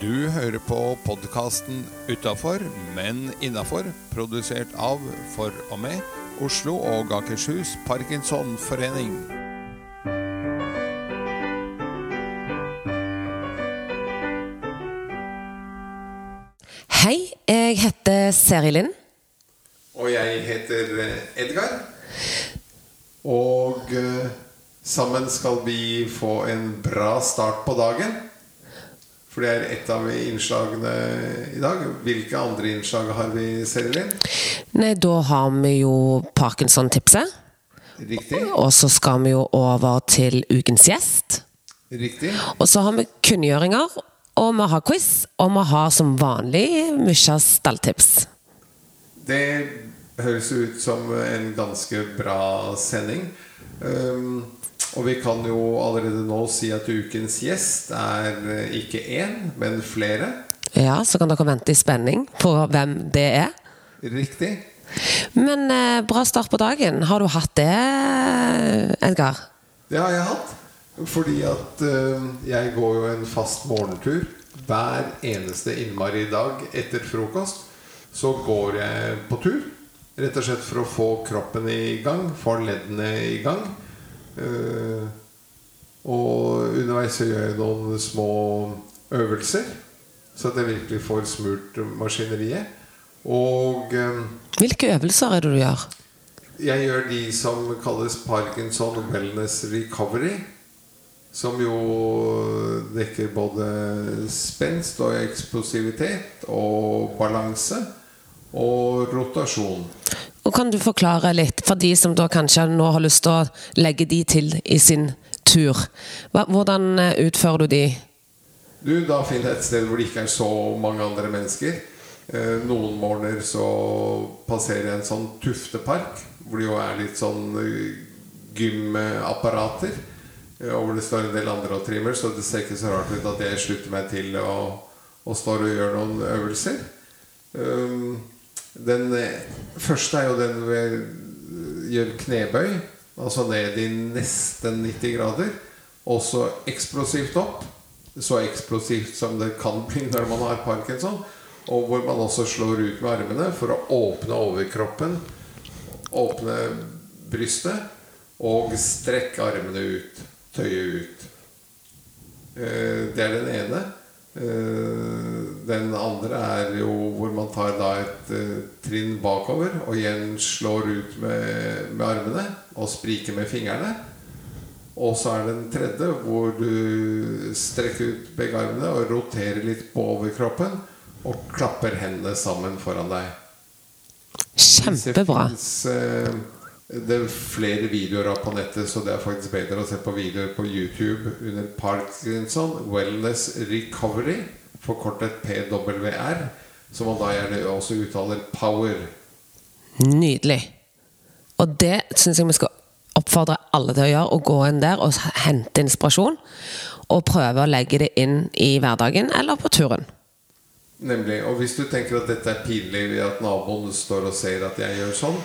Du hører på podkasten 'Utafor, men innafor', produsert av, for og med, Oslo og Akershus Parkinsonforening. Hei, jeg heter Seri Lind. Og jeg heter eh, Edgar. Og eh, sammen skal vi få en bra start på dagen. For det er et av innslagene i dag. Hvilke andre innslag har vi, Selin? Nei, da har vi jo Parkinson-tipset. Riktig. Og så skal vi jo over til ukens gjest. Riktig. Og så har vi kunngjøringer, og vi har quiz, og vi har som vanlig mye stalltips. Det høres ut som en ganske bra sending. Um, og vi kan jo allerede nå si at ukens gjest er eh, ikke én, men flere. Ja, så kan dere vente i spenning på hvem det er. Riktig. Men eh, bra start på dagen. Har du hatt det, Edgar? Det har jeg hatt. Fordi at eh, jeg går jo en fast morgentur hver eneste innmari dag etter frokost. Så går jeg på tur. Rett og slett for å få kroppen i gang, få leddene i gang. Eh, og underveis så gjør jeg noen små øvelser, så at jeg virkelig får smurt maskineriet. Og eh, Hvilke øvelser er det du gjør? jeg gjør de som kalles Parkinson Wellness Recovery. Som jo dekker både spenst og eksplosivitet og balanse og rotasjon. Og kan du forklare litt, for de som da kanskje nå har lyst til å legge de til i sin tur. Hvordan eh, utfører du de? Du, Da jeg et sted hvor det ikke er så mange andre mennesker. Eh, noen morgener så passerer jeg en sånn tuftepark, hvor det jo er litt sånn eh, gymapparater. Og hvor det står en del andre og trimmer, så det ser ikke så rart ut at jeg slutter meg til og, og står og gjør noen øvelser. Um, den første er jo den gjør knebøy, altså ned i nesten 90 grader. Og så eksplosivt opp. Så eksplosivt som det kan bli når man har parkinson. Og hvor man også slår ut med armene for å åpne overkroppen, åpne brystet, og strekke armene ut. Tøye ut. Eh, Det er den ene. Eh, Den andre er jo hvor man tar da et eh, trinn bakover og igjen slår ut med, med armene og spriker med fingrene. Og så er det den tredje hvor du strekker ut begge armene og roterer litt på overkroppen og klapper hendene sammen foran deg. Kjempebra. Disse finnes, eh, det er flere videoer av på nettet, så det er faktisk bedre å se på videoer på YouTube under Parkinson Wellness Recovery, forkortet PWR, som man da gjerne også uttaler Power. Nydelig. Og det syns jeg vi skal oppfordre alle til å gjøre. Å gå inn der og hente inspirasjon. Og prøve å legge det inn i hverdagen eller på turen. Nemlig. Og hvis du tenker at dette er pinlig ved at naboen står og ser at jeg gjør sånn,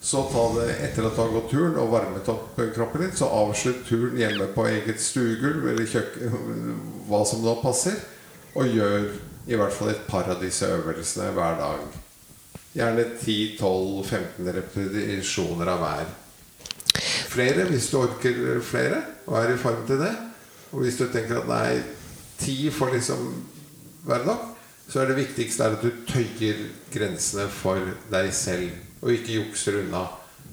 så ta det etter at du har gått turen og varmet opp kroppen din, så avslutt turen hjemme på eget stuegulv eller kjøkken, hva som nå passer, og gjør i hvert fall et par av disse øvelsene hver dag. Gjerne 10-12-15 repetisjoner av hver. Flere hvis du orker flere og er i form til det. Og hvis du tenker at nei, ti får liksom være nok, så er det viktigste at du tøyer grensene for deg selv. Og ikke jukser unna,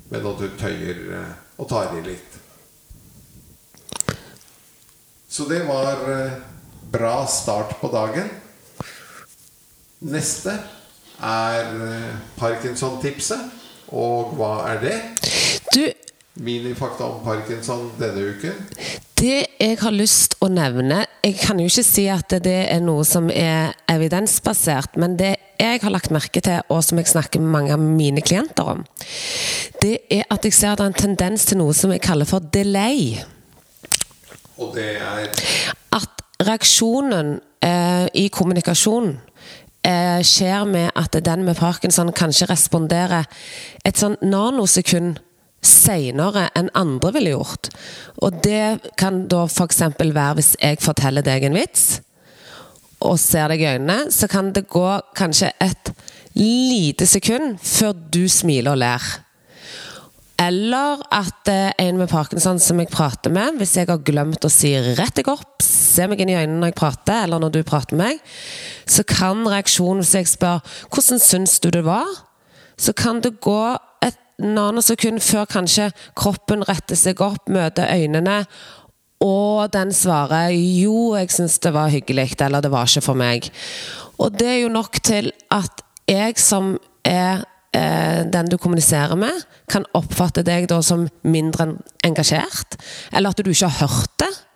men at du tøyer eh, og tar i litt. Så det var eh, bra start på dagen. Neste er eh, Parkinson-tipset. Og hva er det? Du, Minifakta om parkinson denne uken. det jeg har lyst å nevne Jeg kan jo ikke si at det er noe som er evidensbasert, men det jeg har lagt merke til, og som jeg snakker med mange av mine klienter om, det er at jeg ser at det er en tendens til noe som jeg kaller for delay. Og det er At reaksjonen eh, i kommunikasjonen eh, skjer med at den med parkinson kanskje responderer et sånn nanosekund seinere enn andre ville gjort. Og det kan da f.eks. være hvis jeg forteller deg en vits, og ser deg i øynene, så kan det gå kanskje et lite sekund før du smiler og ler. Eller at eh, en med parkinson som jeg prater med, hvis jeg har glemt å si rett deg opp, se meg inn i øynene når jeg prater, eller når du prater med meg, så kan reaksjonen, hvis jeg spør hvordan syns du det var, så kan det gå et nanosekund før kanskje kroppen retter seg opp, møter øynene, og den svarer 'jo, jeg syns det var hyggelig', eller 'det var ikke for meg'. Og det er jo nok til at jeg som er eh, den du kommuniserer med, kan oppfatte deg da som mindre engasjert. Eller at du ikke har hørt det.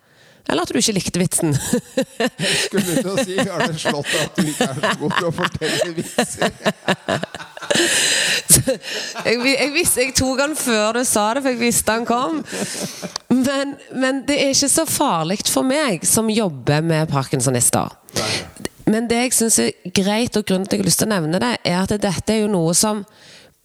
Eller at du ikke likte vitsen. jeg skulle til å si har det slått at du ikke er så god til å fortelle vitser. jeg, jeg, visste, jeg tok han før du sa det, for jeg visste han kom. Men, men det er ikke så farlig for meg som jobber med parkinsonister. Men det jeg syns er greit, og grunnen til at jeg har lyst til å nevne det, er at dette er jo noe som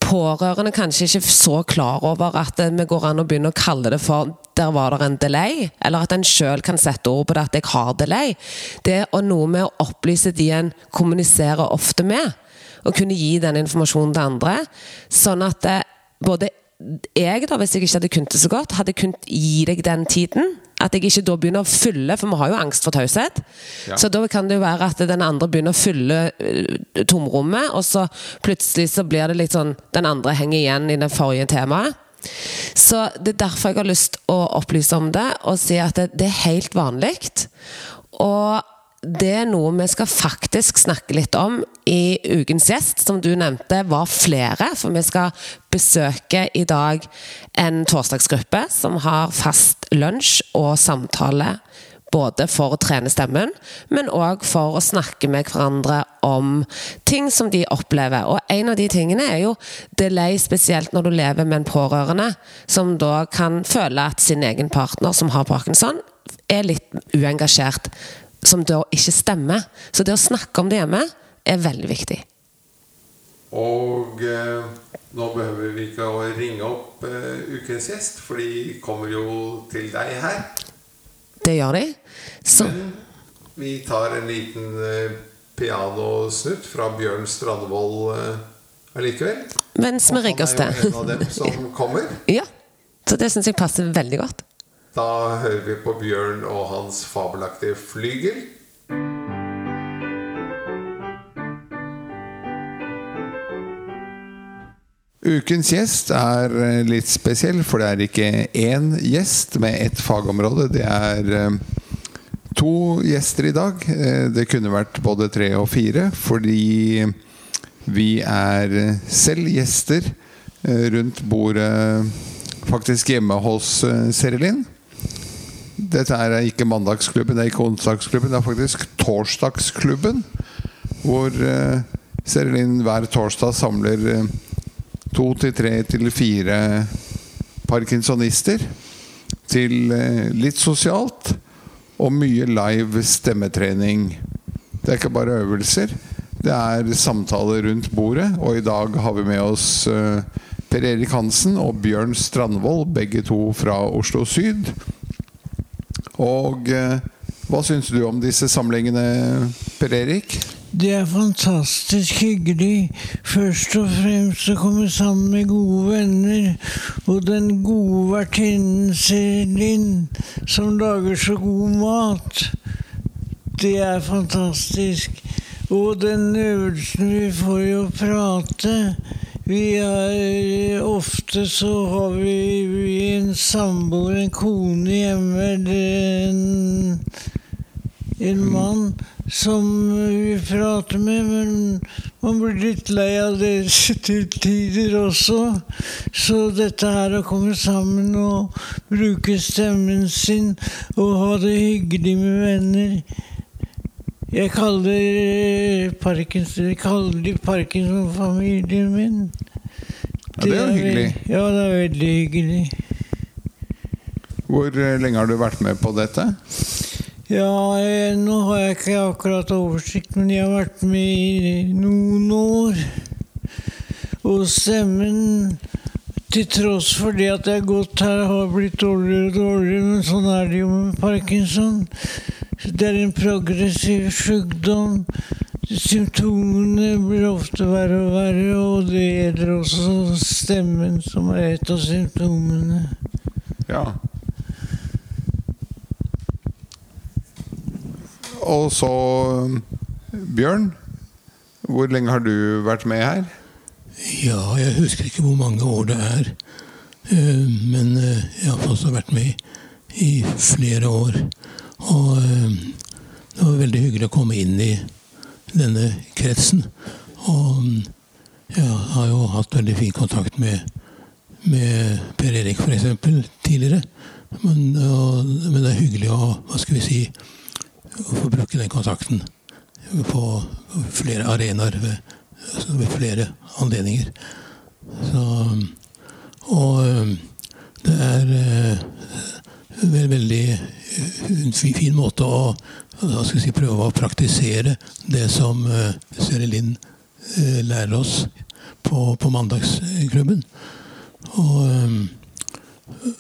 pårørende kanskje ikke er så klar over at vi går an å begynne å kalle det for 'der var det en delay', eller at en sjøl kan sette ord på det at 'jeg har delay'. Det er noe med å opplyse de en kommuniserer ofte med, og kunne gi den informasjonen til andre. Sånn at det, både jeg, da, hvis jeg ikke hadde kunnet det så godt, hadde kunnet gi deg den tiden at jeg ikke da begynner å fylle, for vi har jo angst for taushet. Ja. Så da kan det jo være at den andre begynner å fylle uh, tomrommet, og så plutselig så blir det litt sånn Den andre henger igjen i det forrige temaet. Så det er derfor jeg har lyst å opplyse om det, og si at det, det er helt vanlig. Og det er noe vi skal faktisk snakke litt om i ukens gjest, som du nevnte, var flere. For vi skal besøke i dag en torsdagsgruppe som har fast lunsj og samtale. Både for å trene stemmen, men òg for å snakke med hverandre om ting som de opplever. Og en av de tingene er jo delay, spesielt når du lever med en pårørende, som da kan føle at sin egen partner, som har parkinson, er litt uengasjert som da ikke stemmer. Så det å snakke om det hjemme er veldig viktig. Og eh, nå behøver vi ikke å ringe opp eh, ukens gjest, for de kommer jo til deg her. Det gjør de. Så. Men vi tar en liten eh, pianosnutt fra Bjørn Strandvold eh, allikevel. Mens vi rigger oss til. Han er jo en av dem som kommer. ja. Så det syns jeg passer veldig godt. Da hører vi på Bjørn og hans fabelaktige flygel. Ukens gjest er eh, litt spesiell, for det er ikke én gjest med ett fagområde. Det er eh, to gjester i dag. Eh, det kunne vært både tre og fire, fordi vi er selv gjester rundt bordet faktisk hjemme hos Serilin. Dette er ikke mandagsklubben, det er ikke onsdagsklubben, det er faktisk torsdagsklubben. Hvor Serilin hver torsdag samler to til tre til fire parkinsonister til uh, litt sosialt og mye live stemmetrening. Det er ikke bare øvelser. Det er samtaler rundt bordet, og i dag har vi med oss uh, Per Erik Hansen og Bjørn Strandvold, begge to fra Oslo Syd. Og eh, hva syns du om disse samlingene, Per Erik? Det er fantastisk hyggelig. Først og fremst å komme sammen med gode venner. Og den gode vertinnen Selin, som lager så god mat. Det er fantastisk. Og den øvelsen vi får i å prate. Vi er Ofte så har vi en samboer, en kone hjemme, eller en, en mann som vi prater med, men man blir litt lei av det til tider også. Så dette her å komme sammen og bruke stemmen sin og ha det hyggelig med venner jeg kaller de kaller Parkinson-familien min. Ja, det er hyggelig. Ja, det er veldig hyggelig. Hvor eh, lenge har du vært med på dette? Ja, jeg, nå har jeg ikke akkurat oversikt, men jeg har vært med i noen år. Og stemmen til tross for det at jeg har gått her, har blitt dårligere og dårligere, men sånn er det jo med parkinson det er en progressiv sykdom. Symptomene blir ofte verre og verre, og det gjelder også stemmen, som er et av symptomene. Ja. Og så Bjørn. Hvor lenge har du vært med her? Ja, jeg husker ikke hvor mange år det er. Eh, Men eh, jeg har også vært med i flere år. Og eh, det var veldig hyggelig å komme inn i denne kretsen. Og jeg har jo hatt veldig fin kontakt med, med Per Erik f.eks. tidligere. Men, og, men det er hyggelig å hva skal vi si, å få bruke den kontakten på flere arenaer ved, altså ved flere anledninger. Så, og det er en veldig øh, en fin måte å si, prøve å praktisere det som uh, Seri Linn øh, lærer oss på, på mandagsklubben. Og,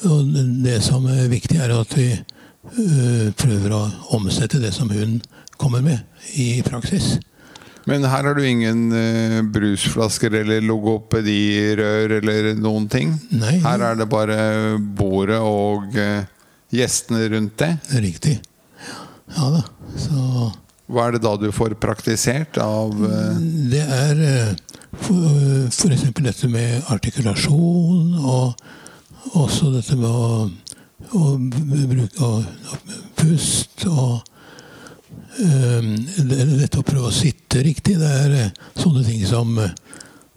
og det- som er viktig, er at vi prøver å omsette det som hun kommer med, i praksis. Men her har du ingen uh, brusflasker eller logopedirør eller noen ting? Nei. Her er det bare bordet og uh, gjestene rundt det? Det riktig. Ja da. Så Hva er det da du får praktisert av uh... det er eh, eksempel dette med artikulasjon, og også dette med å, å bruk å pust og um, det- Dette å prøve å sitte riktig, det er eh, sånne ting som, eh,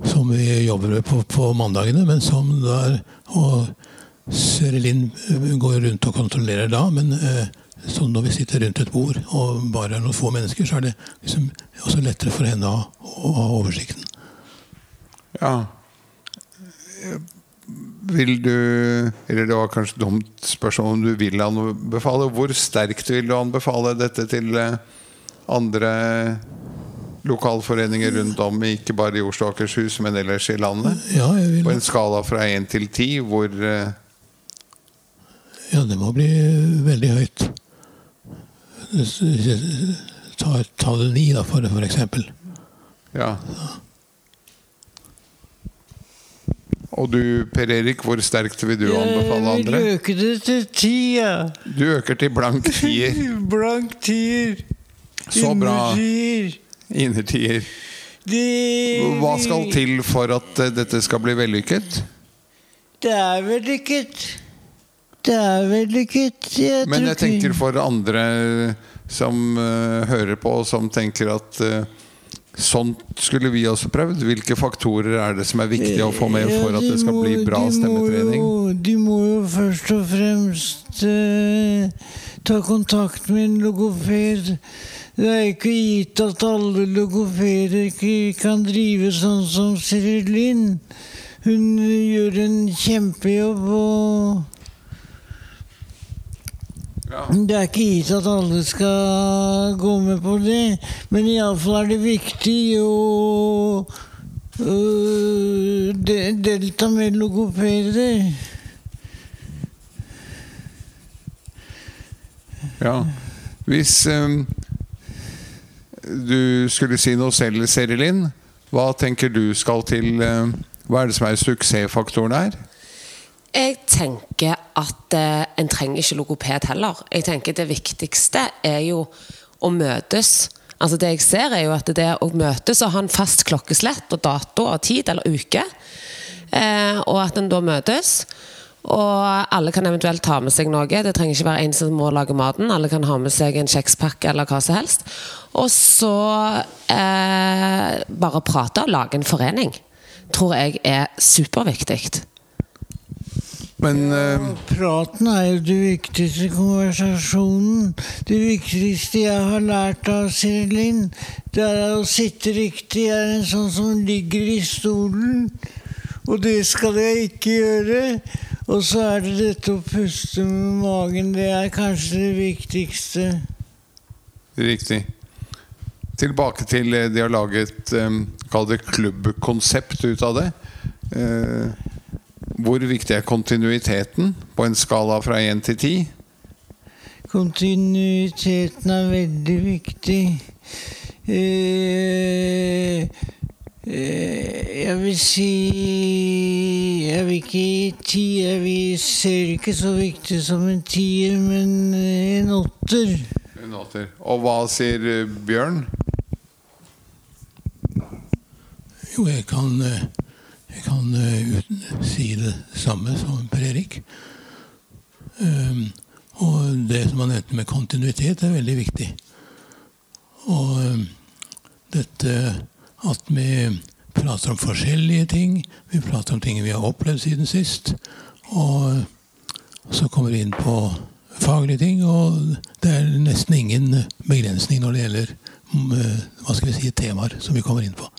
som vi jobber med på, på mandagene, men som da er Og Serilin går rundt og kontrollerer da, men uh, sånn når vi sitter rundt et bord og bare er noen få mennesker, så er det liksom også lettere for henne å, å ha oversikten. Ja. Vil du Eller det var kanskje et dumt spørsmål om du vil anbefale. Hvor sterkt vil du anbefale dette til eh, andre lokalforeninger rundt om, ikke bare i Oslo og Akershus, men ellers i landet? Ja, jeg vil, På en skala fra én til ti, hvor eh, ja, det må bli veldig høyt. Ta, ta det ni, da, for, for eksempel. Ja. Og du, Per Erik, hvor sterkt vil du anbefale andre? Jeg vil øke det til ti. Du øker til blank tier. Blank tier. Så bra. Innertier. Innertier. Hva skal til for at eh, dette skal bli vellykket? Det er vellykket. Det er vellykket. Jeg Men jeg tenker for andre som uh, hører på, som tenker at eh, sånt skulle vi også prøvd. Hvilke faktorer er det som er viktig å få med for at det skal bli bra de må stemmetrening? jo- De må jo først og fremst eh, ta kontakt med en logoped. Det er ikke gitt at alle logopeder kan drive sånn som Cyril Lind. Hun gjør en kjempejobb, og Ja. det er ikke gitt at alle skal gå med på det. Men iallfall er det viktig å uh, de- delta med logopeder. Ja. Hvis um, du skulle si noe selv, Serilin, hva tenker du skal til uh, Hva er det som er suksessfaktoren her? Jeg tenker at eh, en trenger ikke logoped heller. Jeg tenker Det viktigste er jo å møtes. Altså Det jeg ser, er jo at det å møtes og ha en fast klokkeslett og dato og tid eller uke, eh, og at en da møtes. Og alle kan eventuelt ta med seg noe. Det trenger ikke være en som må lage maten. Alle kan ha med seg en kjekspakke eller hva som helst. Og så eh, bare prate og lage en forening. Tror jeg er superviktig. Men eh, Praten er jo det viktigste konversasjonen. Det viktigste jeg har lært av Lind, det er å sitte riktig. Jeg er en sånn som ligger i stolen, og det skal jeg ikke gjøre. Og så er det dette å puste med magen. Det er kanskje det viktigste. Riktig. Tilbake til eh, de har laget um, Kall det klubbkonsept ut av det. Eh, hvor viktig er kontinuiteten på en skala fra 1 til 10? Kontinuiteten er veldig viktig. Eh, eh, jeg vil si Jeg vil ikke gi ti. Jeg vil, ser ikke så viktig som en tier, men en åtter. En åtter. Og hva sier eh, Bjørn? Jo, jeg kan, eh, jeg kan eh, uten, si det samme som Per Erik. Um, og det som han nevnte med kontinuitet, er veldig viktig. Og um, dette at vi prater om forskjellige ting. Vi prater om ting vi har opplevd siden sist. Og så kommer vi inn på faglige ting, og det er nesten ingen begrensning når det gjelder mm, hva skal vi si, temaer som vi kommer inn på.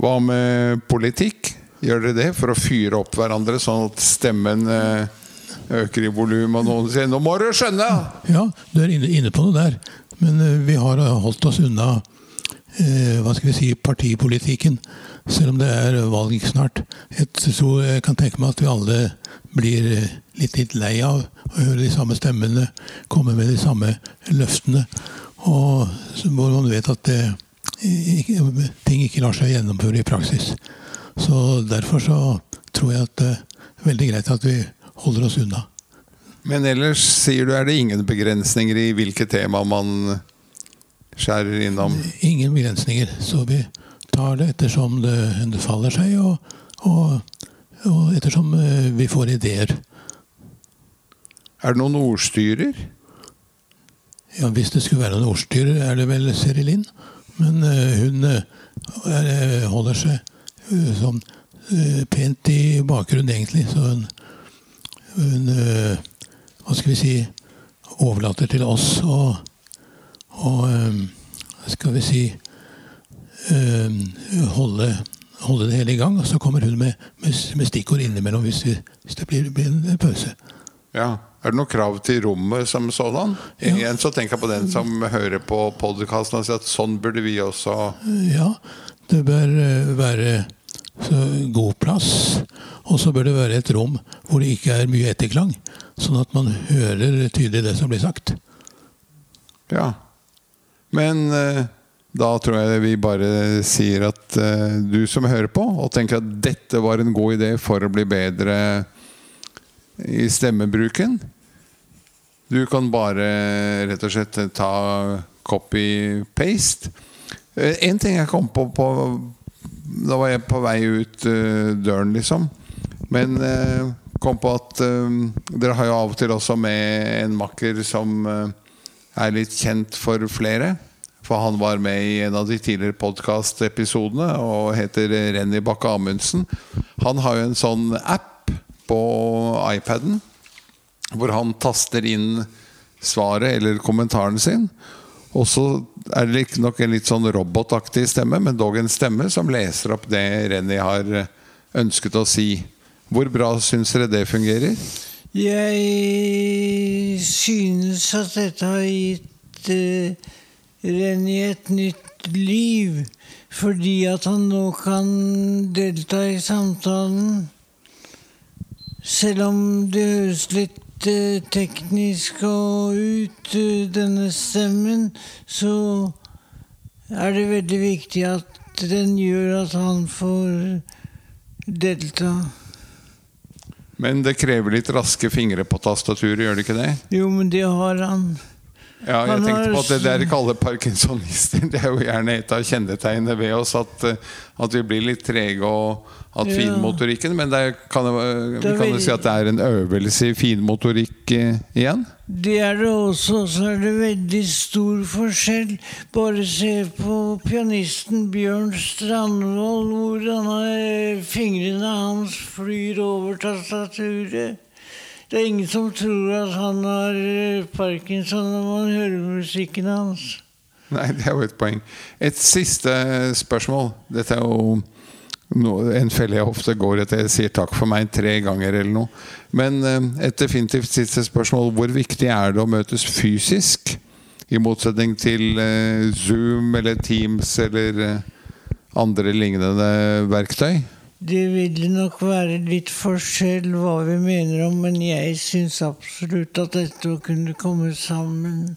Hva med politikk? Gjør dere det for å fyre opp hverandre, sånn at stemmen eh, øker i volum, og noen sier 'nå må du skjønne'? Ja, du er inne, på noe der. Men eh, vi har holdt oss unna eh, hva skal vi si, partipolitikken, selv om det er valg snart. Jeg tror jeg kan tenke meg at vi alle blir eh, litt, litt lei av å høre de samme stemmene komme med de samme løftene. Og så hvor man vet at det, ting ikke lar seg gjennomføre i praksis. Så derfor så tror jeg at det er veldig greit at vi holder oss unna. Men ellers sier du er det ingen begrensninger i hvilke tema man skjærer innom? Ingen begrensninger. Så vi tar det ettersom det, faller seg, og, og, og ettersom eh, vi får ideer. Er det noen ordstyrer? Ja, Hvis det skulle være noen ordstyrer, er det vel Seri Linn. Men eh, hun eh, er, eh, holder seg eh, sånn eh, pent i bakgrunnen, egentlig. Så hun, hun eh, Hva skal vi si overlater til oss og, hva skal vi si eh, holde, holde det hele i gang. Og så kommer hun med, med, med stikkord innimellom hvis, vi, hvis det blir, blir en pause. Ja. Er det noe krav til rommet som sådan? Ja. Igjen så tenker jeg på den som hører på podkasten og sier at sånn burde vi også Ja, det bør eh, være god plass. Og så bør det være et rom hvor det ikke er mye etterklang. Sånn at man hører tydelig det som blir sagt. Ja. Men eh, da tror jeg vi bare sier at eh, du som hører på, og tenker at dette var en god idé for å bli bedre i stemmebruken Du kan bare rett og slett ta copy-paste. Eh, En ting jeg kom på, på Da var jeg på vei ut eh, døren, liksom. Men eh, kom på at dere har jo av og til også med en makker som er litt kjent for flere. For han var med i en av de tidligere podkastepisodene og heter Renny Bakke Amundsen. Han har jo en sånn app på iPaden hvor han taster inn svaret eller kommentaren sin. Og så er det nok en litt sånn robotaktig stemme, men dog en stemme som leser opp det Renny har ønsket å si. Hvor bra syns dere det fungerer? Jeg synes at dette har gitt uh, Renny et nytt liv. Fordi at han nå kan delta i samtalen. Selv om det høres litt eh, teknisk og ut, eh, denne stemmen, så er det veldig viktig at den gjør at han får delta. Men det krever litt raske fingre på tastaturet, gjør det ikke det? Jo, men det har han. Ja, jeg tenkte på at det dere kaller parkinsonister, det er jo gjerne et av kjennetegnene ved oss at, eh, at vi blir litt trege og at Ja. finmotorikken Men kan, eh, vi kan jo si at det er en øvelse i finmotorikk eh, igjen? Det er det også, så er det veldig stor forskjell. Bare se på pianisten Bjørn Strandvold, hvordan fingrene hans flyr over tastaturet. Det er ingen som tror at han har eh, parkinson når man hører musikken hans. Nei, det er jo et poeng. Et siste spørsmål. Dette er jo en felle jeg ofte går etter. Jeg sier takk for meg tre ganger eller noe. Men eh, et definitivt siste spørsmål. Hvor viktig er det å møtes fysisk? I motsetning til eh, Zoom eller Teams eller eh, andre lignende verktøy? Det vil nok være litt forskjell hva vi mener om, men jeg syns absolutt at dette å kunne komme sammen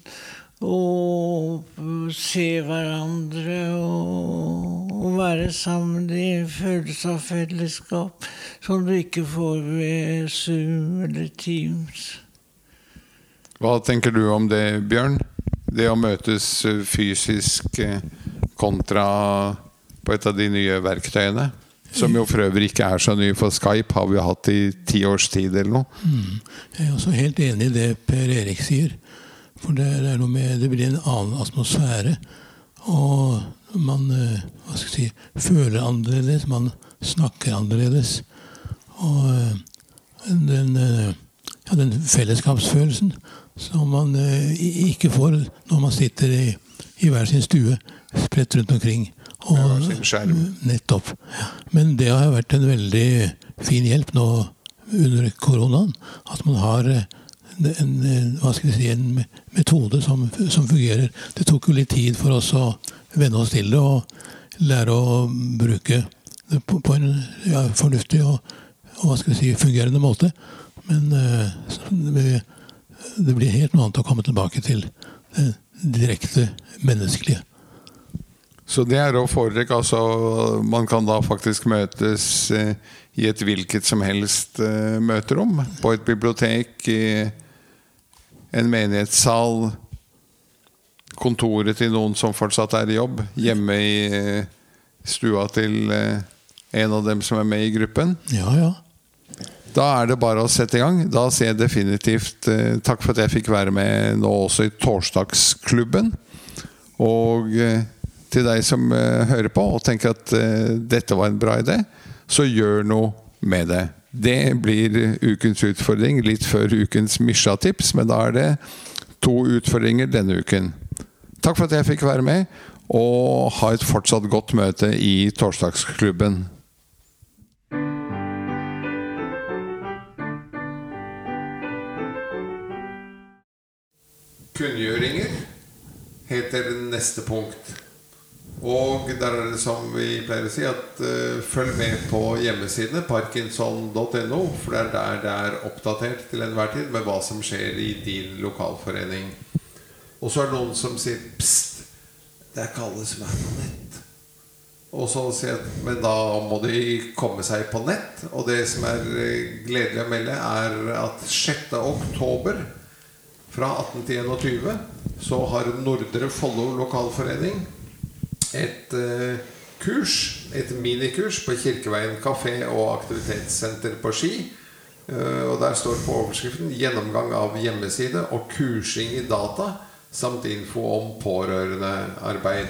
og se hverandre og, være sammen i en følelse av fellesskap som du ikke får ved Zoom eller Teams. Hva tenker du om det, Bjørn? Det å møtes eh, fysisk eh, kontra på et av de nye verktøyene? Som jo for øvrig ikke er så ny, for Skype har vi hatt i ti års tid eller noe. Mm. Jeg er også helt enig i det Per Erik sier. For det, er noe med, det blir en annen atmosfære. Og man eh, hva skal jeg si, føler annerledes. Man snakker annerledes. Og eh, den, eh, ja, den fellesskapsfølelsen som man ikke får når man sitter i, i hver sin stue spredt rundt omkring. Og, nettopp. Men det har vært en veldig fin hjelp nå under koronaen. At man har en, hva skal vi si, en metode som, som, fungerer. Det tok jo litt tid for oss å venne oss til det og lære å bruke det på, på en ja, fornuftig og, og, hva skal vi si, fungerende måte. Men uh, det blir helt noe annet å komme tilbake til det direkte menneskelige. Så det er å foretrekke. Altså, man kan da faktisk møtes eh, i et hvilket som helst eh, møterom. På et bibliotek, i en menighetssal, kontoret til noen som fortsatt er i jobb, hjemme i eh, stua til en av dem som er med i gruppen. Ja, ja. Da er det bare å sette i gang. Da sier jeg definitivt takk for at jeg fikk være med nå også i Torsdagsklubben. Og til deg som eh, hører på og tenker at eh, dette var en bra idé, så gjør noe med det. Det blir ukens utfordring litt før ukens Misja-tips, men da er det to utfordringer denne uken. Takk for at jeg fikk være med, og ha et fortsatt godt møte i Torsdagsklubben. Kunngjøringer heter neste punkt. Og der er det som vi pleier å si, at uh, følg med på hjemmesidene parkinson.no, for det er der det er oppdatert til enhver tid med hva som skjer i din lokalforening. Og så er det noen som sier Pst, det er ikke alle som er på nett. Og så sier jeg men da må de komme seg på nett. Og det som er eh, gledelig å melde, er at 6. oktober fra 18 til 21 så har Nordre Follo lokalforening et uh, kurs, et minikurs, på Kirkeveien kafé og aktivitetssenter på Ski. Uh, og Der står på overskriften 'Gjennomgang av hjemmeside og kursing i data' samt info om pårørendearbeid.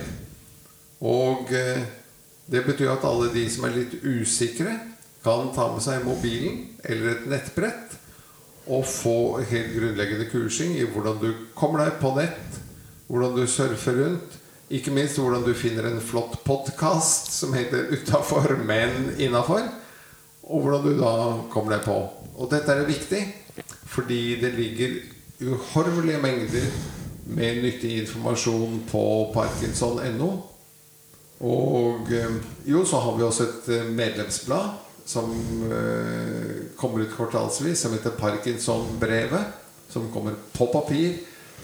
Og uh, det betyr at alle de som er litt usikre, kan ta med seg mobilen eller et nettbrett og få helt grunnleggende kursing i hvordan du kommer deg på nett, hvordan du surfer rundt, ikke minst hvordan du finner en flott podkast som heter 'Utafor, men innafor'. Og hvordan du da kommer deg på. Og dette er viktig, fordi det ligger uhorvelige mengder med nyttig informasjon på parkinson.no. Og eh, jo, så har vi også et eh, medlemsblad som eh, kommer ut kvartalsvis, som heter Parkinson-brevet. Som kommer på papir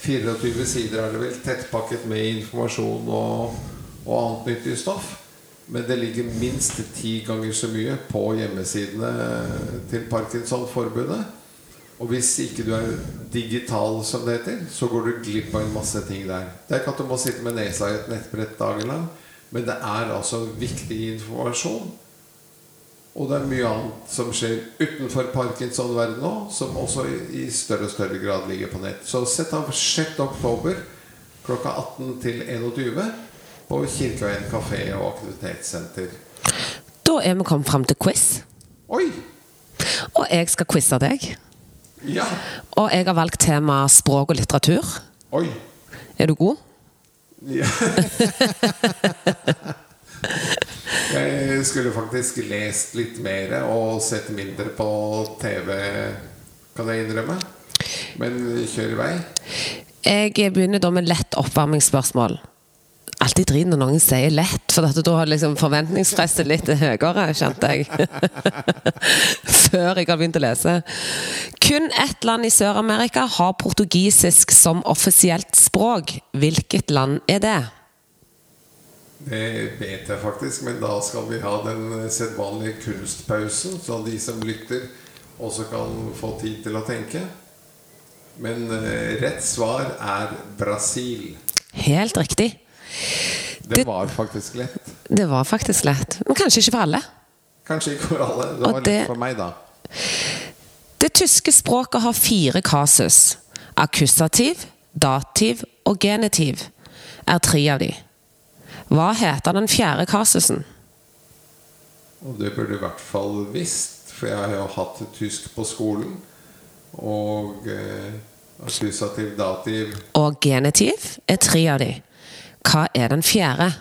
24 sider er det vel, tettpakket med informasjon og, og annet nyttig stoff. Men det ligger minst ti ganger så mye på hjemmesidene til Parkinsonforbundet. Og hvis ikke du er digital, som det heter, så går du glipp av en masse ting der. Det er ikke at du må sitte med nesa i et nettbrett dagen lang, men det er altså viktig informasjon og det er mye annet som skjer utenfor Parkinson-verdenen nå, som også i, større og større grad ligger på nett. Så sett av 6. oktober klokka 18 til 21 på Kirkeveien kafé og aktivitetssenter. Da er vi kommet fram til quiz. Oi! Og jeg skal quize deg. Ja. Og jeg har valgt tema språk og litteratur. Oi. Er du god? Ja. Jeg skulle faktisk lest litt mer og sett mindre på TV, kan jeg innrømme. Men kjør i vei. Jeg begynner da med lett oppvarmingsspørsmål. alltid drit når noen sier lett, for dette da har liksom forventningspresset litt høyere, kjente jeg. Før jeg har begynt å lese. Kun ett land i Sør-Amerika har portugisisk som offisielt språk. Hvilket land er det? Det vet jeg faktisk, men da skal vi ha den sedvanlige kunstpausen, så de som lytter, også kan få tid til å tenke. Men eh, rett svar er Brasil. Helt riktig. Det Det- var faktisk lett. Det var faktisk lett. Men kanskje ikke for alle. Kanskje ikke for alle. Det var det- lett for meg, da. Det tyske språket har fire kasus. Akkusativ, dativ og genitiv er tre av de. Hva heter den fjerde kasusen? Og det burde du i hvert fall visst, for jeg har jo hatt tysk på skolen. Og eh, akkusativ, dativ, Og genitiv er tre av de. Hva er den fjerde?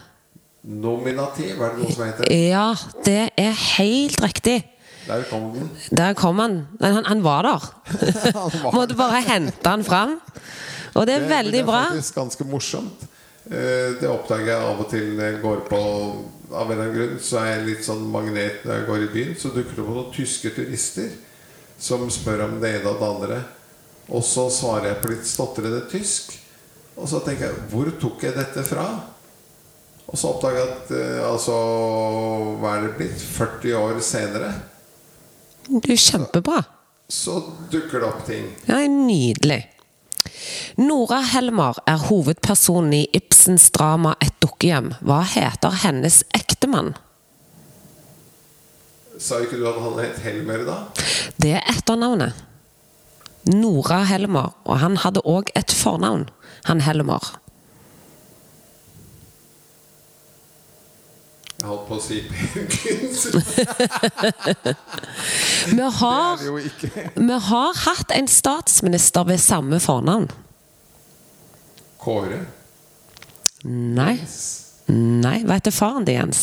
nominativ, er det noe som heter? Ja, det er helt riktig. Der kom den. Der kom han. Men han, han var der. var Måtte bare hente han fram. Og det er veldig bra. det er faktisk ganske morsomt. Eh, Det oppdager jeg av og til når jeg går på Av en eller annen grunn så er jeg litt sånn magnet når jeg går i byen. Så dukker det på noen tyske turister som spør om det ene og det andre. Og så svarer jeg på litt stotrende tysk. Og så tenker jeg Hvor tok jeg dette fra? Og så oppdager jeg at eh, altså Hva er det blitt? 40 år senere Du er kjempebra. så dukker det opp ting. Ja, Nydelig. Nora Helmer er hovedpersonen i Ibsens drama 'Et dukkehjem'. Hva heter hennes ektemann? Sa ikke du at han het Helmer da? Det er etternavnet. Nora Helmer. Og han hadde òg et fornavn. Han Helmer. Jeg holdt på å si. Vi har, vi har hatt en statsminister ved samme fornavn. Kåre. Nei. Nei, hva heter faren til Jens?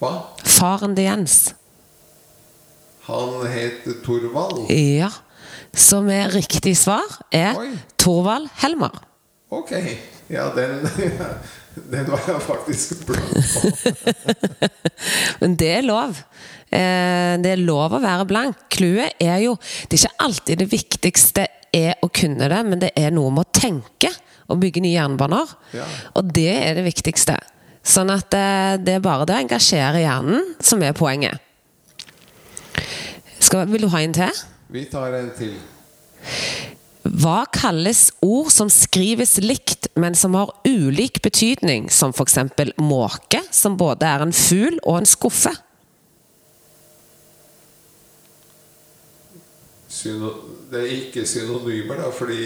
Hva? Faren til Jens. Han heter Torvald. Ja. Som er riktig svar er Oi. Torvald Helmer. Ok. Ja, den, den var jeg faktisk blank på. Men det er lov. Eh, Det er lov å være blank. Clouet er jo Det er ikke alltid det viktigste er å kunne det, men det er noe med å tenke og bygge nye jernbaner. Ja. Og det er det viktigste. Sånn at det, det er bare det å engasjere hjernen som er poenget. Skal, vil du ha en til? Vi tar en til. Hva kalles ord som skrives likt, men som har ulik betydning, som f.eks. måke, som både er en fugl og en skuffe? Syno, det er ikke synonymer, da, fordi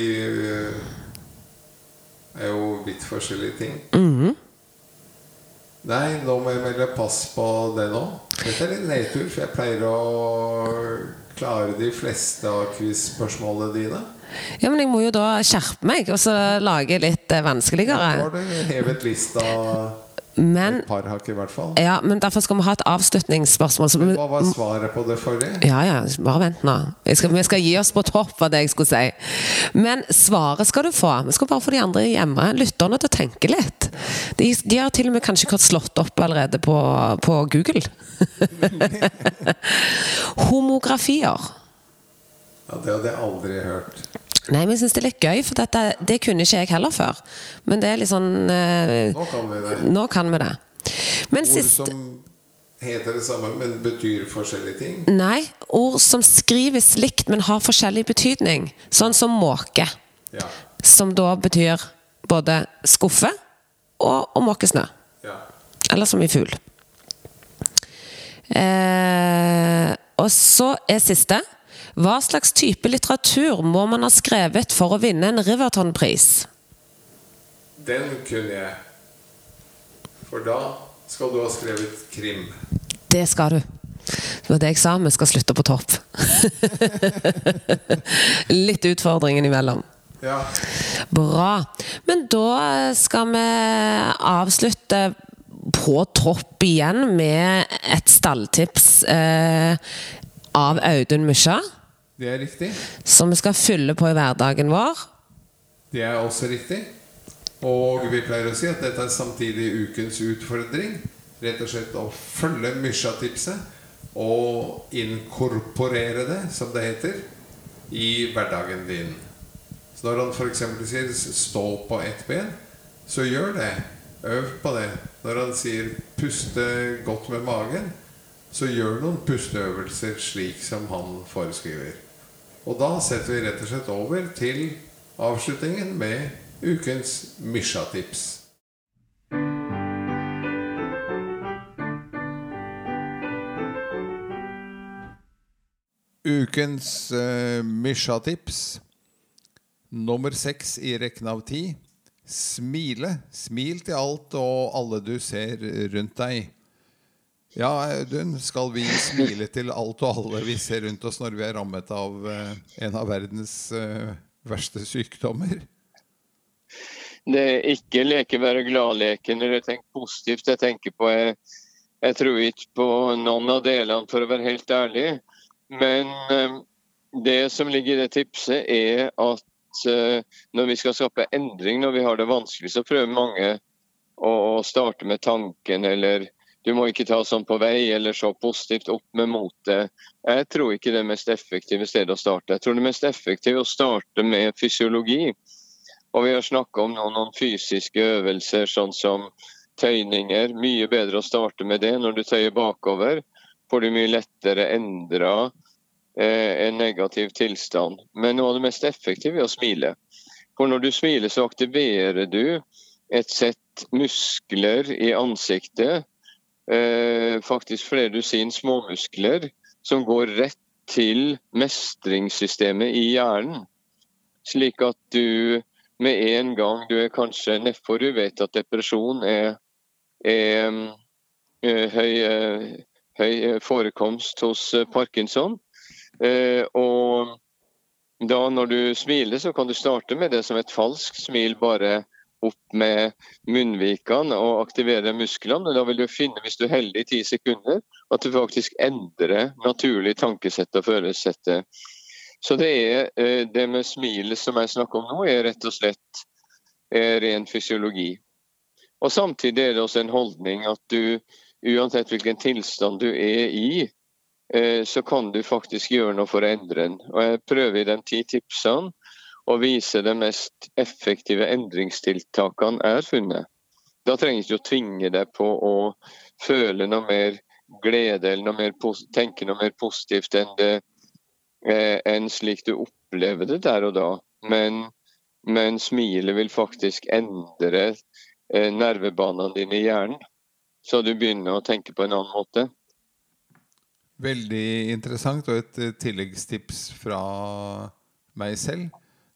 det er jo vidt forskjellige ting. Mhm. Nei, nå må jeg melde pass på det nå. Dette er litt nedtur, for jeg pleier å klare de fleste av quiz-spørsmålene dine. Ja, men jeg må jo da skjerpe meg og så lage litt vanskeligere. Ja, har du hevet lista Men, et par hakk, i hvert fall. ja, men derfor skal vi ha et avslutningsspørsmål. Så, men, Hva var svaret på det forrige? ja, ja, bare vent nå. Skal, vi skal gi oss på topp, var det jeg skulle si. Men svaret skal du få. Vi skal bare få de andre hjemme, lytterne, til å tenke litt. De, de har til og med kanskje ikke slått opp allerede på, på Google. Homografier. Ja, Det hadde jeg aldri hørt. Nei, men jeg syns det er litt gøy, for dette, det kunne ikke jeg heller før. Men det er litt sånn eh, Nå kan vi det. Nå kan vi det. Men Ord som heter det samme, men betyr forskjellige ting. Nei, ord som skrives likt, men har forskjellig betydning. Sånn som måke. Ja. Som da betyr både skuffe og måke snø. ja. Eller som i fugl. Eh, og så er siste. Hva slags type litteratur må man ha skrevet for å vinne en Riverton-pris? Den kunne jeg. For da skal du ha skrevet krim. Det skal du. Det var det jeg sa, vi skal slutte på topp. Litt utfordring innimellom. Ja. Bra. Men da skal vi avslutte på topp igjen med et stalltips eh, av Audun Mysja. Det er riktig. Som vi skal fylle på i hverdagen vår. Det er også riktig. Og vi pleier å si at dette er samtidig ukens utfordring. Rett og slett å følge Mysja-tipset og inkorporere det, som det heter, i hverdagen din. Så når han f.eks. sier 'stå på ett ben', så gjør det. Øv på det. Når han sier 'puste godt med magen', så gjør noen pusteøvelser slik som han foreskriver. Og da setter vi rett og slett over til avslutningen med ukens Misha-tips. Ukens uh, Misha-tips nummer seks i rekken av ti. Smile. Smil til alt og alle du ser rundt deg. Ja, Audun, skal vi smile til alt og alle vi ser rundt oss når vi er rammet av uh, en av verdens uh, verste sykdommer? Det er ikke leke være glad-leken eller tenk positivt. Jeg tenker på jeg, jeg, tror ikke på noen av delene, for å være helt ærlig. Men um, det som ligger i det tipset, er at når vi skal skape endring når vi har det vanskelig, så prøver mange å starte med tanken eller du må ikke ta sånn på vei eller så positivt opp med motet. Jeg tror ikke det er mest effektive stedet å starte. Jeg tror det er mest effektive å starte med fysiologi. Og vi har snakka om noen, noen, fysiske øvelser, sånn som tøyninger. Mye bedre å starte med det. Når du tøyer bakover, får du mye lettere endra eh, en negativ tilstand. Men noe av det mest effektive er å smile. For når du smiler, så aktiverer du et sett muskler i ansiktet faktisk flere dusin småmuskler som går rett til mestringssystemet i hjernen. Slik at du med en gang du er kanskje nedfor, du vet at depresjon er, er, er eh, høy, eh, høy, forekomst hos eh, parkinson. Og da når du smiler, så kan du starte med det som et falskt smil, bare opp med munnvikene og aktivere musklene. Da vil du finne, hvis du er heldig i ti sekunder, at du faktisk endrer naturlig tankesett og følelsessettet. Så det er eh, det med smilet som jeg snakker om nå, er rett og slett eh, ren fysiologi. Og Samtidig er det også en holdning at du, uansett hvilken tilstand du er i, eh, så kan du faktisk gjøre noe for å endre den. Og Jeg prøver i de ti tipsene og vise de mest effektive endringstiltakene er funnet. Da trenger du ikke å tvinge deg på å føle noe mer glede eller noe mer, tenke noe mer positivt enn, det, eh, enn slik du opplever det der og da. Men, men smilet vil faktisk endre eh, nervebanene dine i hjernen. Så du begynner å tenke på en annen måte. Veldig interessant, og et eh, tilleggstips fra meg selv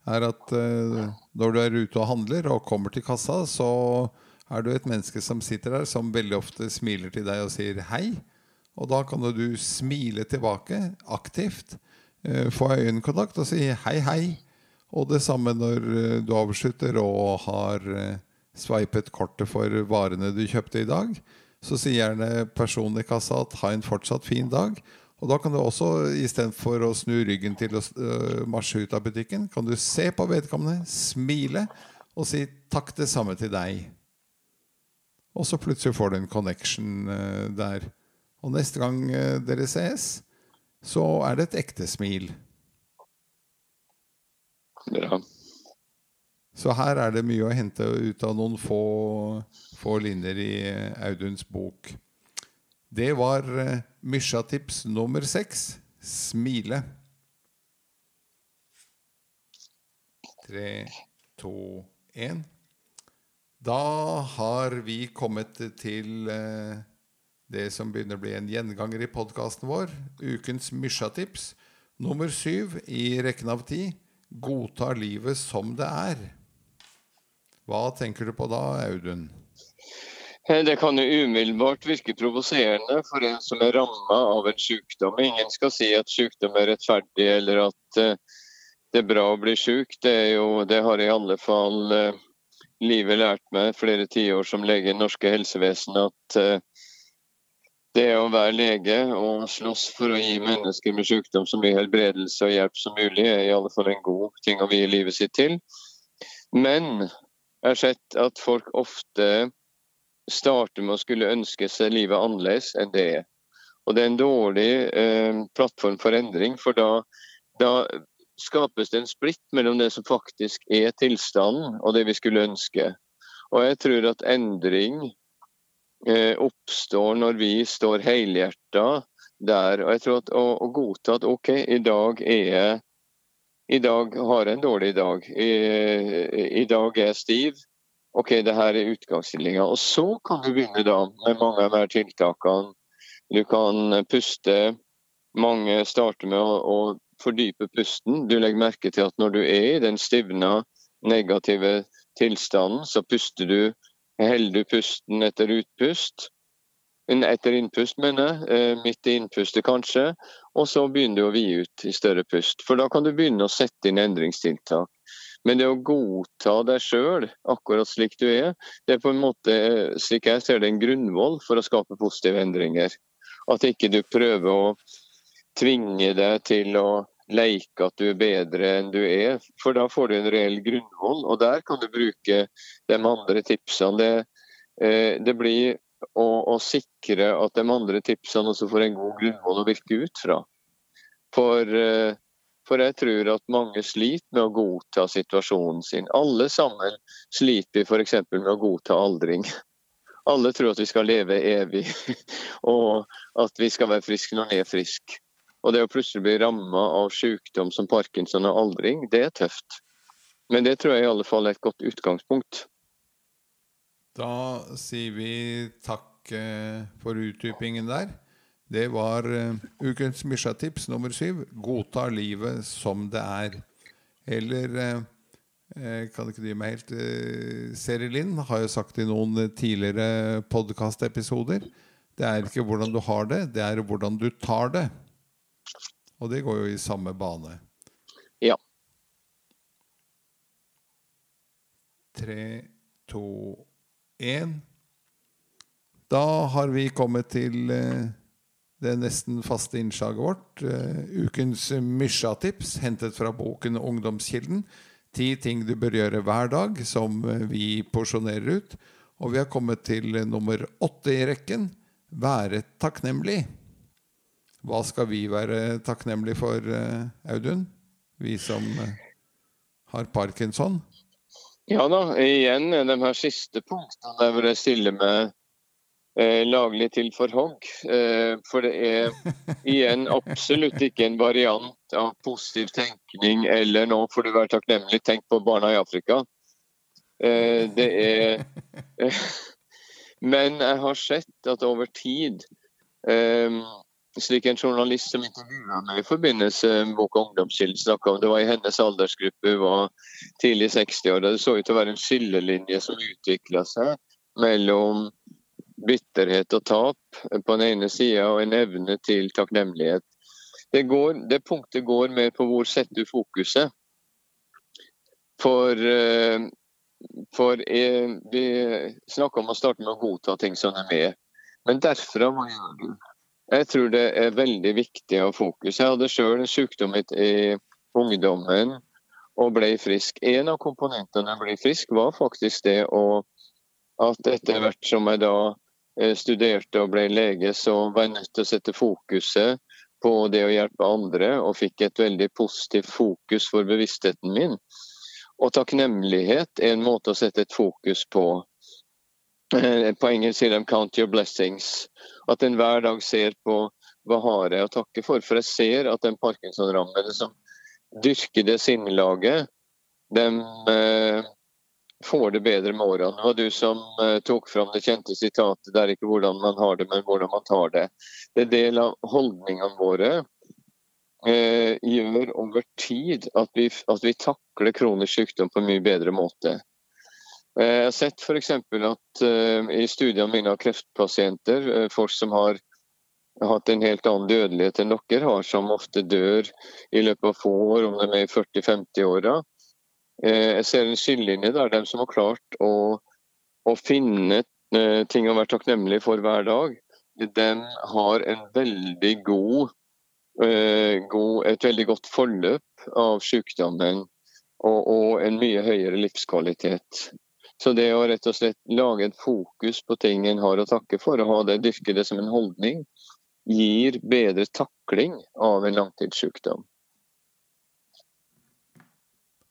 er at uh, når du er ute og handler og kommer til kassa, så er du et menneske som sitter der, som veldig ofte smiler til deg og sier hei. Og da kan du smile tilbake aktivt, uh, få øyekontakt og si hei, hei. Og det samme når uh, du avslutter og har sveipet kortet for varene du kjøpte i dag. Så sier gjerne personen i kassa at ha en fortsatt fin dag. Og da kan du også, istedenfor å snu ryggen til å uh, marsje ut av butikken, kan du se på vedkommende, smile og si 'takk, det samme til deg'. Og så plutselig får du en connection uh, der. Og neste gang uh, dere ses, så er det et ekte smil. Ja. Så her er det mye å hente ut av noen få, få linjer i Auduns bok. Det var uh, Mysja-tips nummer seks smile. Tre, to, én. Da har vi kommet til uh, det som begynner å bli en gjenganger i podkasten vår. Ukens Mysja-tips nummer syv i rekken av ti. Godta livet som det er. Hva tenker du på da, Audun? Eh, det kan jo umiddelbart virke provoserende for en som er ramma av en sykdom. Ingen skal si at sykdom er rettferdig eller at eh, det er bra å bli syk. Det, jo, det har i alle fall eh, livet lært meg flere tiår som lege i norske helsevesen at det å være lege og slåss for å gi mennesker med sykdom så mye helbredelse og hjelp som mulig, er i alle fall en god ting å vie livet sitt til. Men Jeg har sett at folk ofte starter med å skulle ønske seg livet annerledes enn det er. Og det er en dårlig eh, plattform for endring, for da, da, skapes det en splitt mellom det som faktisk er tilstanden og det vi skulle ønske. Og jeg tror at endring eh, oppstår når vi står helhjerta der. Og jeg tror at å, å godta at OK, i dag er jeg i dag har jeg en dårlig dag. I, i dag er jeg stiv. OK, det her er utgangsstillinga. Og så kan du begynne da med mange av de tiltakene. Du kan puste. Mange starter med å, å fordype pusten. Du legger merke til at når du er i den stivna, negative tilstanden, så puster du Holder du pusten etter utpust? Etter innpust, mener jeg. Eh, midt i innpustet, kanskje. Og så begynner du å vie ut i større pust. For da kan du begynne å sette inn endringstiltak. Men det å godta deg sjøl akkurat slik du er, det er på en måte, slik jeg ser det, en grunnvoll for å skape positive endringer. At ikke du prøver å tvinge deg til å leke at du er bedre enn du er, for da får du en reell grunnvoll. Og der kan du bruke de andre tipsene. Det, eh, det blir å, å, sikre at de andre tipsene også får en god grunnvoll å virke ut fra. For, eh, for jeg tror at mange sliter med å godta situasjonen sin. Alle sammen sliter f.eks. med å godta aldring. Alle tror at vi skal leve evig, og at vi skal være friske når vi er friske. Og det å plutselig bli ramma av sykdom som parkinson og aldring, det er tøft. Men det tror jeg i alle fall er et godt utgangspunkt. Da sier vi takk eh, for utdypingen der. Det var uh, ukens Misha-tips nummer syv. Godta livet som det er. Eller uh, kan ikke dy meg helt Seri Linn har jo sagt i noen tidligere podkastepisoder Det er ikke hvordan du har det, det er hvordan du tar det. Og det går jo i samme bane. Ja. Tre, to, én. Da har vi kommet til det nesten faste innslaget vårt. Uh, ukens Mysja-tips, hentet fra boken 'Ungdomskilden'. Ti ting du bør gjøre hver dag, som uh, vi porsjonerer ut. Og vi har kommet til nummer åtte i rekken være takknemlig. Hva skal vi være takknemlige for, eh, Audun? Vi som eh, har parkinson? Ja da, igjen de her siste punktene der hvor jeg stiller eh, laglig til for hogg. Eh, for det er igjen absolutt ikke en variant av positiv tenkning eller nå får du være takknemlig, tenk på barna i Afrika. Eh, det er eh, Men jeg har sett at over tid slik en journalist som intervjua meg i forbindelse med boka ungdomskilden snakka om. Det var i hennes aldersgruppe, hun var tidlig 60-år. Det så ut til å være en skillelinje som utvikla seg mellom bitterhet og tap på den ene sida og en evne til takknemlighet. Det, går, det, punktet går mer på hvor setter du fokuset. For, eh, for jeg, vi snakker om å starte med å godta ting som er med. Men derfra, hva gjør du? Jeg tror det er veldig viktig å ha fokus. Jeg hadde sjøl en sykdom i ungdommen og ble frisk. En av komponentene jeg ble frisk, var faktisk det å, at etter hvert som jeg da eh, studerte og ble lege, så var jeg nødt til å sette fokuset på det å hjelpe andre, og fikk et veldig positivt fokus for bevisstheten min. Og takknemlighet er en måte å sette et fokus på. Eh, på engelsk sier de 'count your blessings'. At en hver dag ser på hva har jeg å takke for. For jeg ser at den parkinson-rammede som dyrker det sinnelaget, de eh, får det bedre med årene. Det var du som eh, tok fram det kjente sitatet 'det er ikke hvordan man har det, men hvordan man tar det'. Det er del av holdningene våre eh, gjør over tid at vi, at vi takler kronisk sykdom på en mye bedre måte. Eh, jeg har sett f.eks. at eh, i studiene mine av kreftpasienter, uh, folk som har hatt en helt annen dødelighet enn dere har, som ofte dør i løpet av få år, om de er i 40-50-åra. Uh, jeg ser en skillelinje der. De som har klart å, å finne ting å være takknemlig for hver dag, de har veldig god, god, et veldig godt forløp av sykdommen og, og en mye høyere livskvalitet. Så det å rett og slett lage et fokus på ting en har å takke for, og ha det, dyrke det som en holdning, gir bedre takling av en langtidssykdom.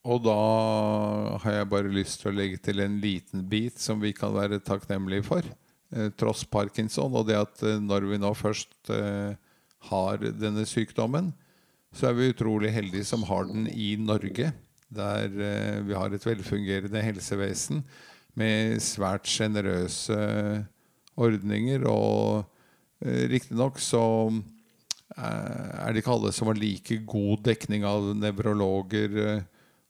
Og da har jeg bare lyst til å legge til en liten bit som vi kan være takknemlige for, eh, tross parkinson. Og det at eh, når vi nå først eh, har denne sykdommen, så er vi utrolig heldige som har den i Norge. Der vi har et velfungerende helsevesen med svært sjenerøse ordninger. Og riktignok så er det ikke alle som har like god dekning av nevrologer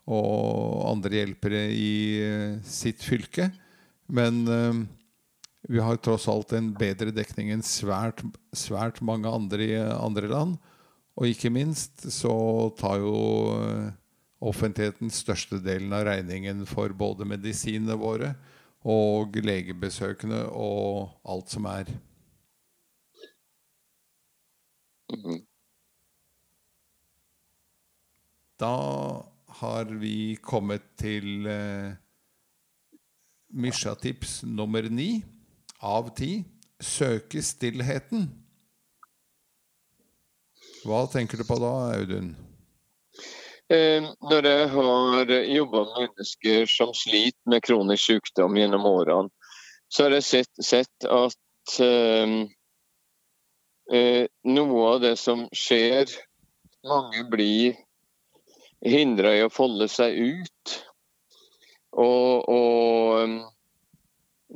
og andre hjelpere i eh, sitt fylke. Men eh, vi har tross alt en bedre dekning enn svært, svært mange andre i andre land. Og ikke minst så tar jo eh, offentligheten størstedelen av regningen for både medisinene våre og legebesøkene og alt som er. Mhm. Da har vi kommet til eh, Misha-tips nummer ni av ti. Søke stillheten. Hva tenker du på da, Audun? Eh, når jeg har jobba med mennesker som sliter med kronisk sykdom gjennom årene, så har jeg sett, sett at eh, eh, noe av det som skjer Mange blir hindra i å folde seg ut. Og, og um,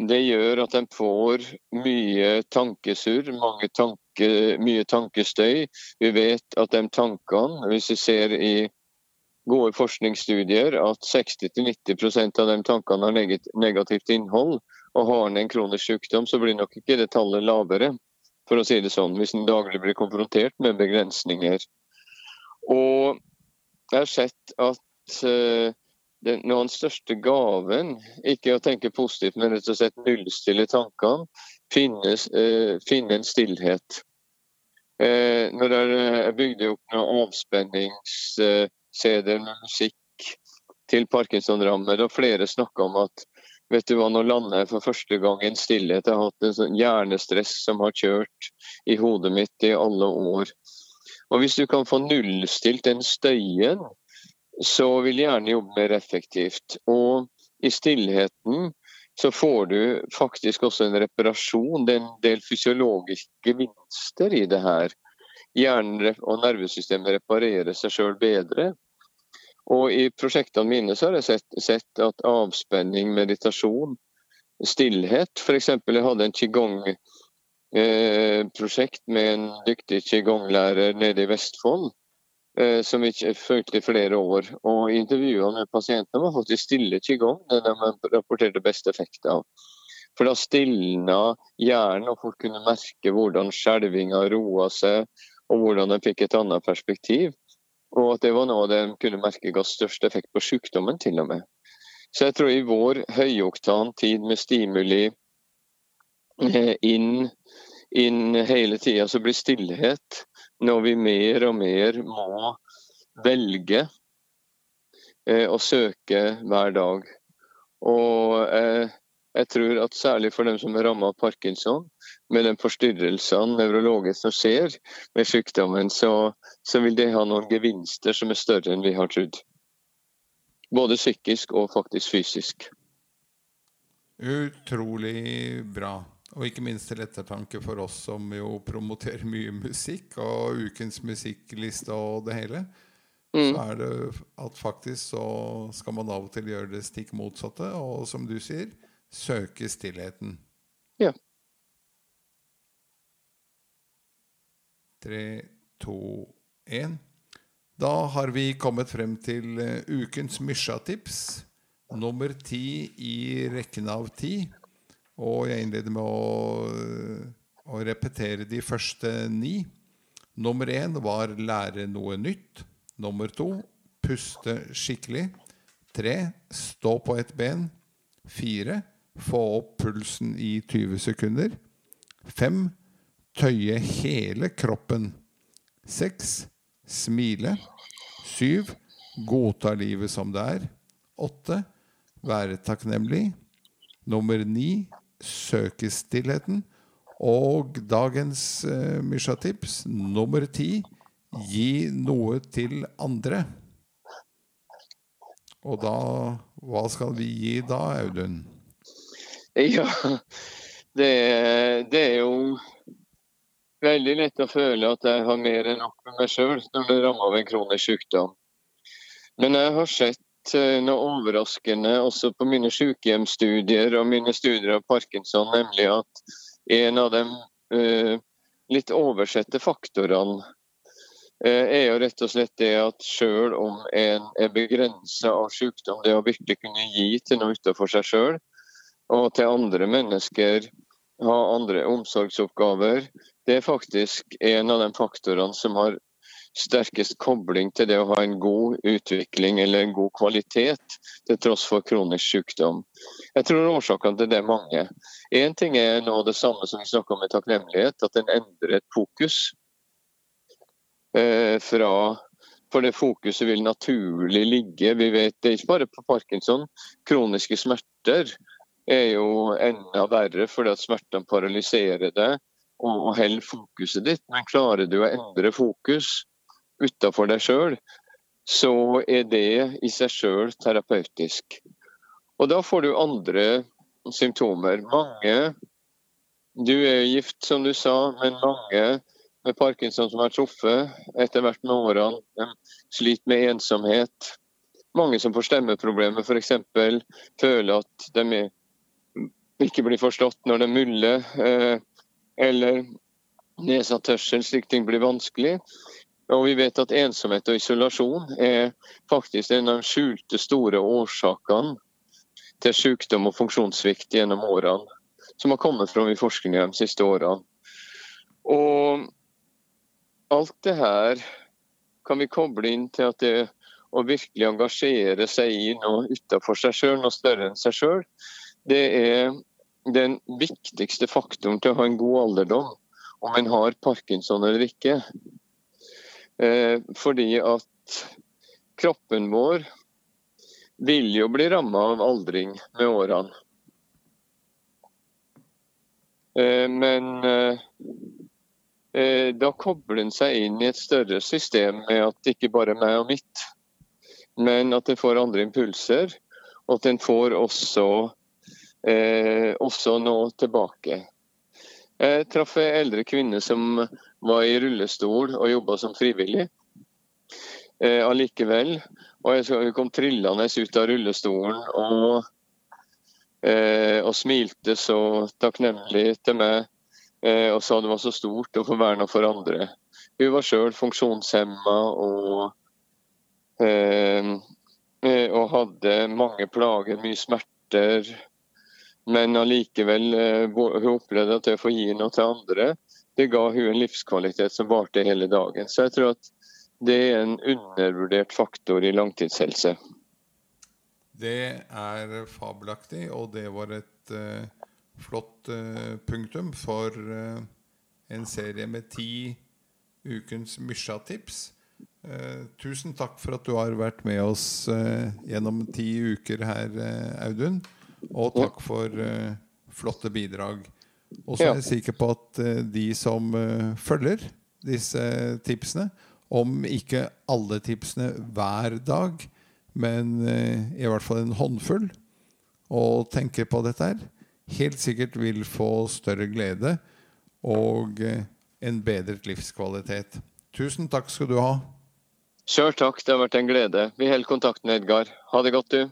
det gjør at en får mye tankesurr, tanke, mye tankestøy. Vi vet at de tankene, hvis vi ser i gode forskningsstudier, at 60-90% av de tankene har negativt innhold. Og har en en kronisk sykdom, så blir nok ikke det tallet lavere, for å si det sånn, hvis en daglig blir konfrontert med begrensninger. Og jeg har sett at uh, den, noe av den største gaven, ikke å tenke positivt, men rett og slett nullstille tankene, finnes, uh, finne en stillhet. Uh, når jeg bygde opp noen avspenningscd-er med musikk til parkinson-rammede, og flere snakka om at vet du hva, nå lander jeg for første gang i en stillhet. Jeg har hatt en sånn hjernestress som har kjørt i hodet mitt i alle år. Og Hvis du kan få nullstilt den støyen, så vil hjernen jobbe mer effektivt. Og i stillheten så får du faktisk også en reparasjon. Det er en del fysiologiske gevinster i det her. Hjernen og nervesystemet reparerer seg sjøl bedre. Og i prosjektene mine så har jeg sett, sett at avspenning, meditasjon, stillhet F.eks. jeg hadde en qigong Eh, prosjekt med en dyktig qigong-lærer nede i Vestfold. Eh, som vi fulgte i flere år. Og intervjuene med pasientene var faktisk stille qigong. Det de rapporterte best effekt av. For da stilna hjernen, og folk kunne merke hvordan skjelvinga roa seg, og hvordan de fikk et annet perspektiv. Og at det var noe de kunne merke ga størst effekt på sykdommen, til og med. Så jeg tror i vår høyoktan tid med stimuli inn inn hele tida, så blir stillhet når vi mer og mer må velge eh, å søke hver dag. Og eh, jeg tror at særlig for dem som er rammet av parkinson, med den forstyrrelsene nevrologisk som skjer med sykdommen, så, så, vil det ha noen gevinster som er større enn vi har trodd. Både psykisk og faktisk fysisk. Utrolig bra. Og ikke minst til ettertanke for oss som jo promoterer mye musikk, og ukens musikkliste og det hele. Mm. Så er det at faktisk så skal man av og til gjøre det stikk motsatte, og som du sier, søke stillheten. Ja. Tre, to, én. Da har vi kommet frem til uh, ukens Mysja-tips. Nummer ti i rekken av ti. Og jeg innleder med å, å repetere de første ni. Nummer én var lære noe nytt. Nummer to puste skikkelig. Tre stå på ett ben. Fire få opp pulsen i 20 sekunder. Fem tøye hele kroppen. Seks smile. Syv godta livet som det er. Åtte være takknemlig. Nummer ni søke stillheten. Og dagens eh, Misha-tips nummer ti gi noe til andre. Og da Hva skal vi gi da, Audun? Ja, det, det er jo veldig lett å føle at jeg har mer enn nok med meg sjøl når det rammer av en kronisk sykdom. Men jeg har sett eh, noe overraskende også på mine sykehjemsstudier og mine studier av parkinson, nemlig at en av de uh, litt oversette faktorene uh, er jo rett og slett det at selv om en er begrensa av sykdom, det å virkelig kunne gi til noe utenfor seg sjøl og til andre mennesker ha andre omsorgsoppgaver, det er faktisk en av de faktorene som har sterkest kobling til det å ha en god utvikling eller en god kvalitet til tross for kronisk sykdom. Jeg tror årsakene til det er mange. Én ting er nå det samme som vi snakker om med takknemlighet, at en endrer et fokus. Eh, fra For det fokuset vil naturlig ligge Vi vet det er ikke bare på parkinson. Kroniske smerter er jo enda verre fordi at smertene paralyserer deg og, og holder fokuset ditt. Men klarer du å endre fokus, utafor deg sjøl, så er det i seg sjøl terapeutisk. Og da får du andre symptomer. Mange Du er gift, som du sa, men mange med parkinson som har truffet etter hvert med årene, sliter med ensomhet. Mange som får stemmeproblemer, f.eks. føler at de ikke blir forstått når de muller. Eh, eller nedsatt hørsel, slik ting blir vanskelig. Og vi vet at ensomhet og isolasjon er faktisk en av de skjulte store årsakene til sykdom og funksjonssvikt gjennom årene, som har kommet fram i forskninga de siste årene. Og alt det her kan vi koble inn til at det å virkelig engasjere seg i noe utenfor seg sjøl, noe større enn seg sjøl, det er den viktigste faktoren til å ha en god alderdom, om en har parkinson eller ikke. Eh, fordi at kroppen vår vil jo bli ramma av aldring med årene. Eh, men eh, da kobler en seg inn i et større system med at det ikke bare er meg og mitt, men at en får andre impulser, og at en får også, også noe tilbake. Jeg traff ei eldre kvinne som var i rullestol og jobba som frivillig. Eh, allikevel. Og jeg, kom trillende ut av rullestolen og, eh, og smilte så takknemlig til meg eh, og sa det var så stort å få være noe for andre. Hun var sjøl funksjonshemma og, eh, eh, og hadde mange plager, mye smerter men allikevel eh, hun opplevde at det å få gi noe til andre, det ga hun en livskvalitet som varte hele dagen. Så jeg tror at det er en undervurdert faktor i langtidshelse. Det er fabelaktig, og det var et uh, flott uh, punktum for uh, en serie med ti ukens Mysja-tips. tusen takk for at du har vært med oss gjennom ti uker her, Audun. Og takk for flotte bidrag. Og så er jeg sikker på at uh, de som uh, følger disse tipsene, om ikke alle tipsene hver dag, men i hvert fall en håndfull, og tenker på dette her, helt sikkert vil få større glede og en bedret livskvalitet. Tusen takk skal du ha. Sjøl takk, det har vært en glede. Vi holder kontakten, Edgar. Ha det godt, du.